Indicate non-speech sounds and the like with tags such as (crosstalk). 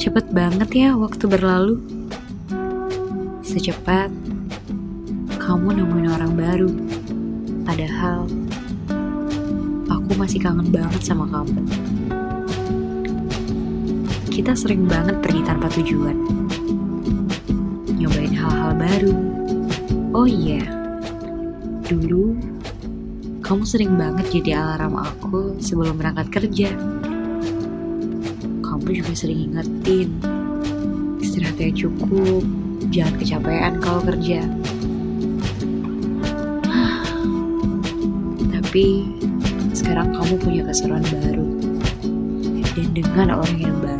Cepet banget ya waktu berlalu. Secepat kamu nemuin orang baru. Padahal aku masih kangen banget sama kamu. Kita sering banget pergi tanpa tujuan. Nyobain hal-hal baru. Oh iya, dulu kamu sering banget jadi alarm aku sebelum berangkat kerja. Kamu juga sering ingetin, istirahatnya cukup, jangan kecapean kalau kerja. (sighs) Tapi sekarang kamu punya keseruan baru dan dengan orang yang baru.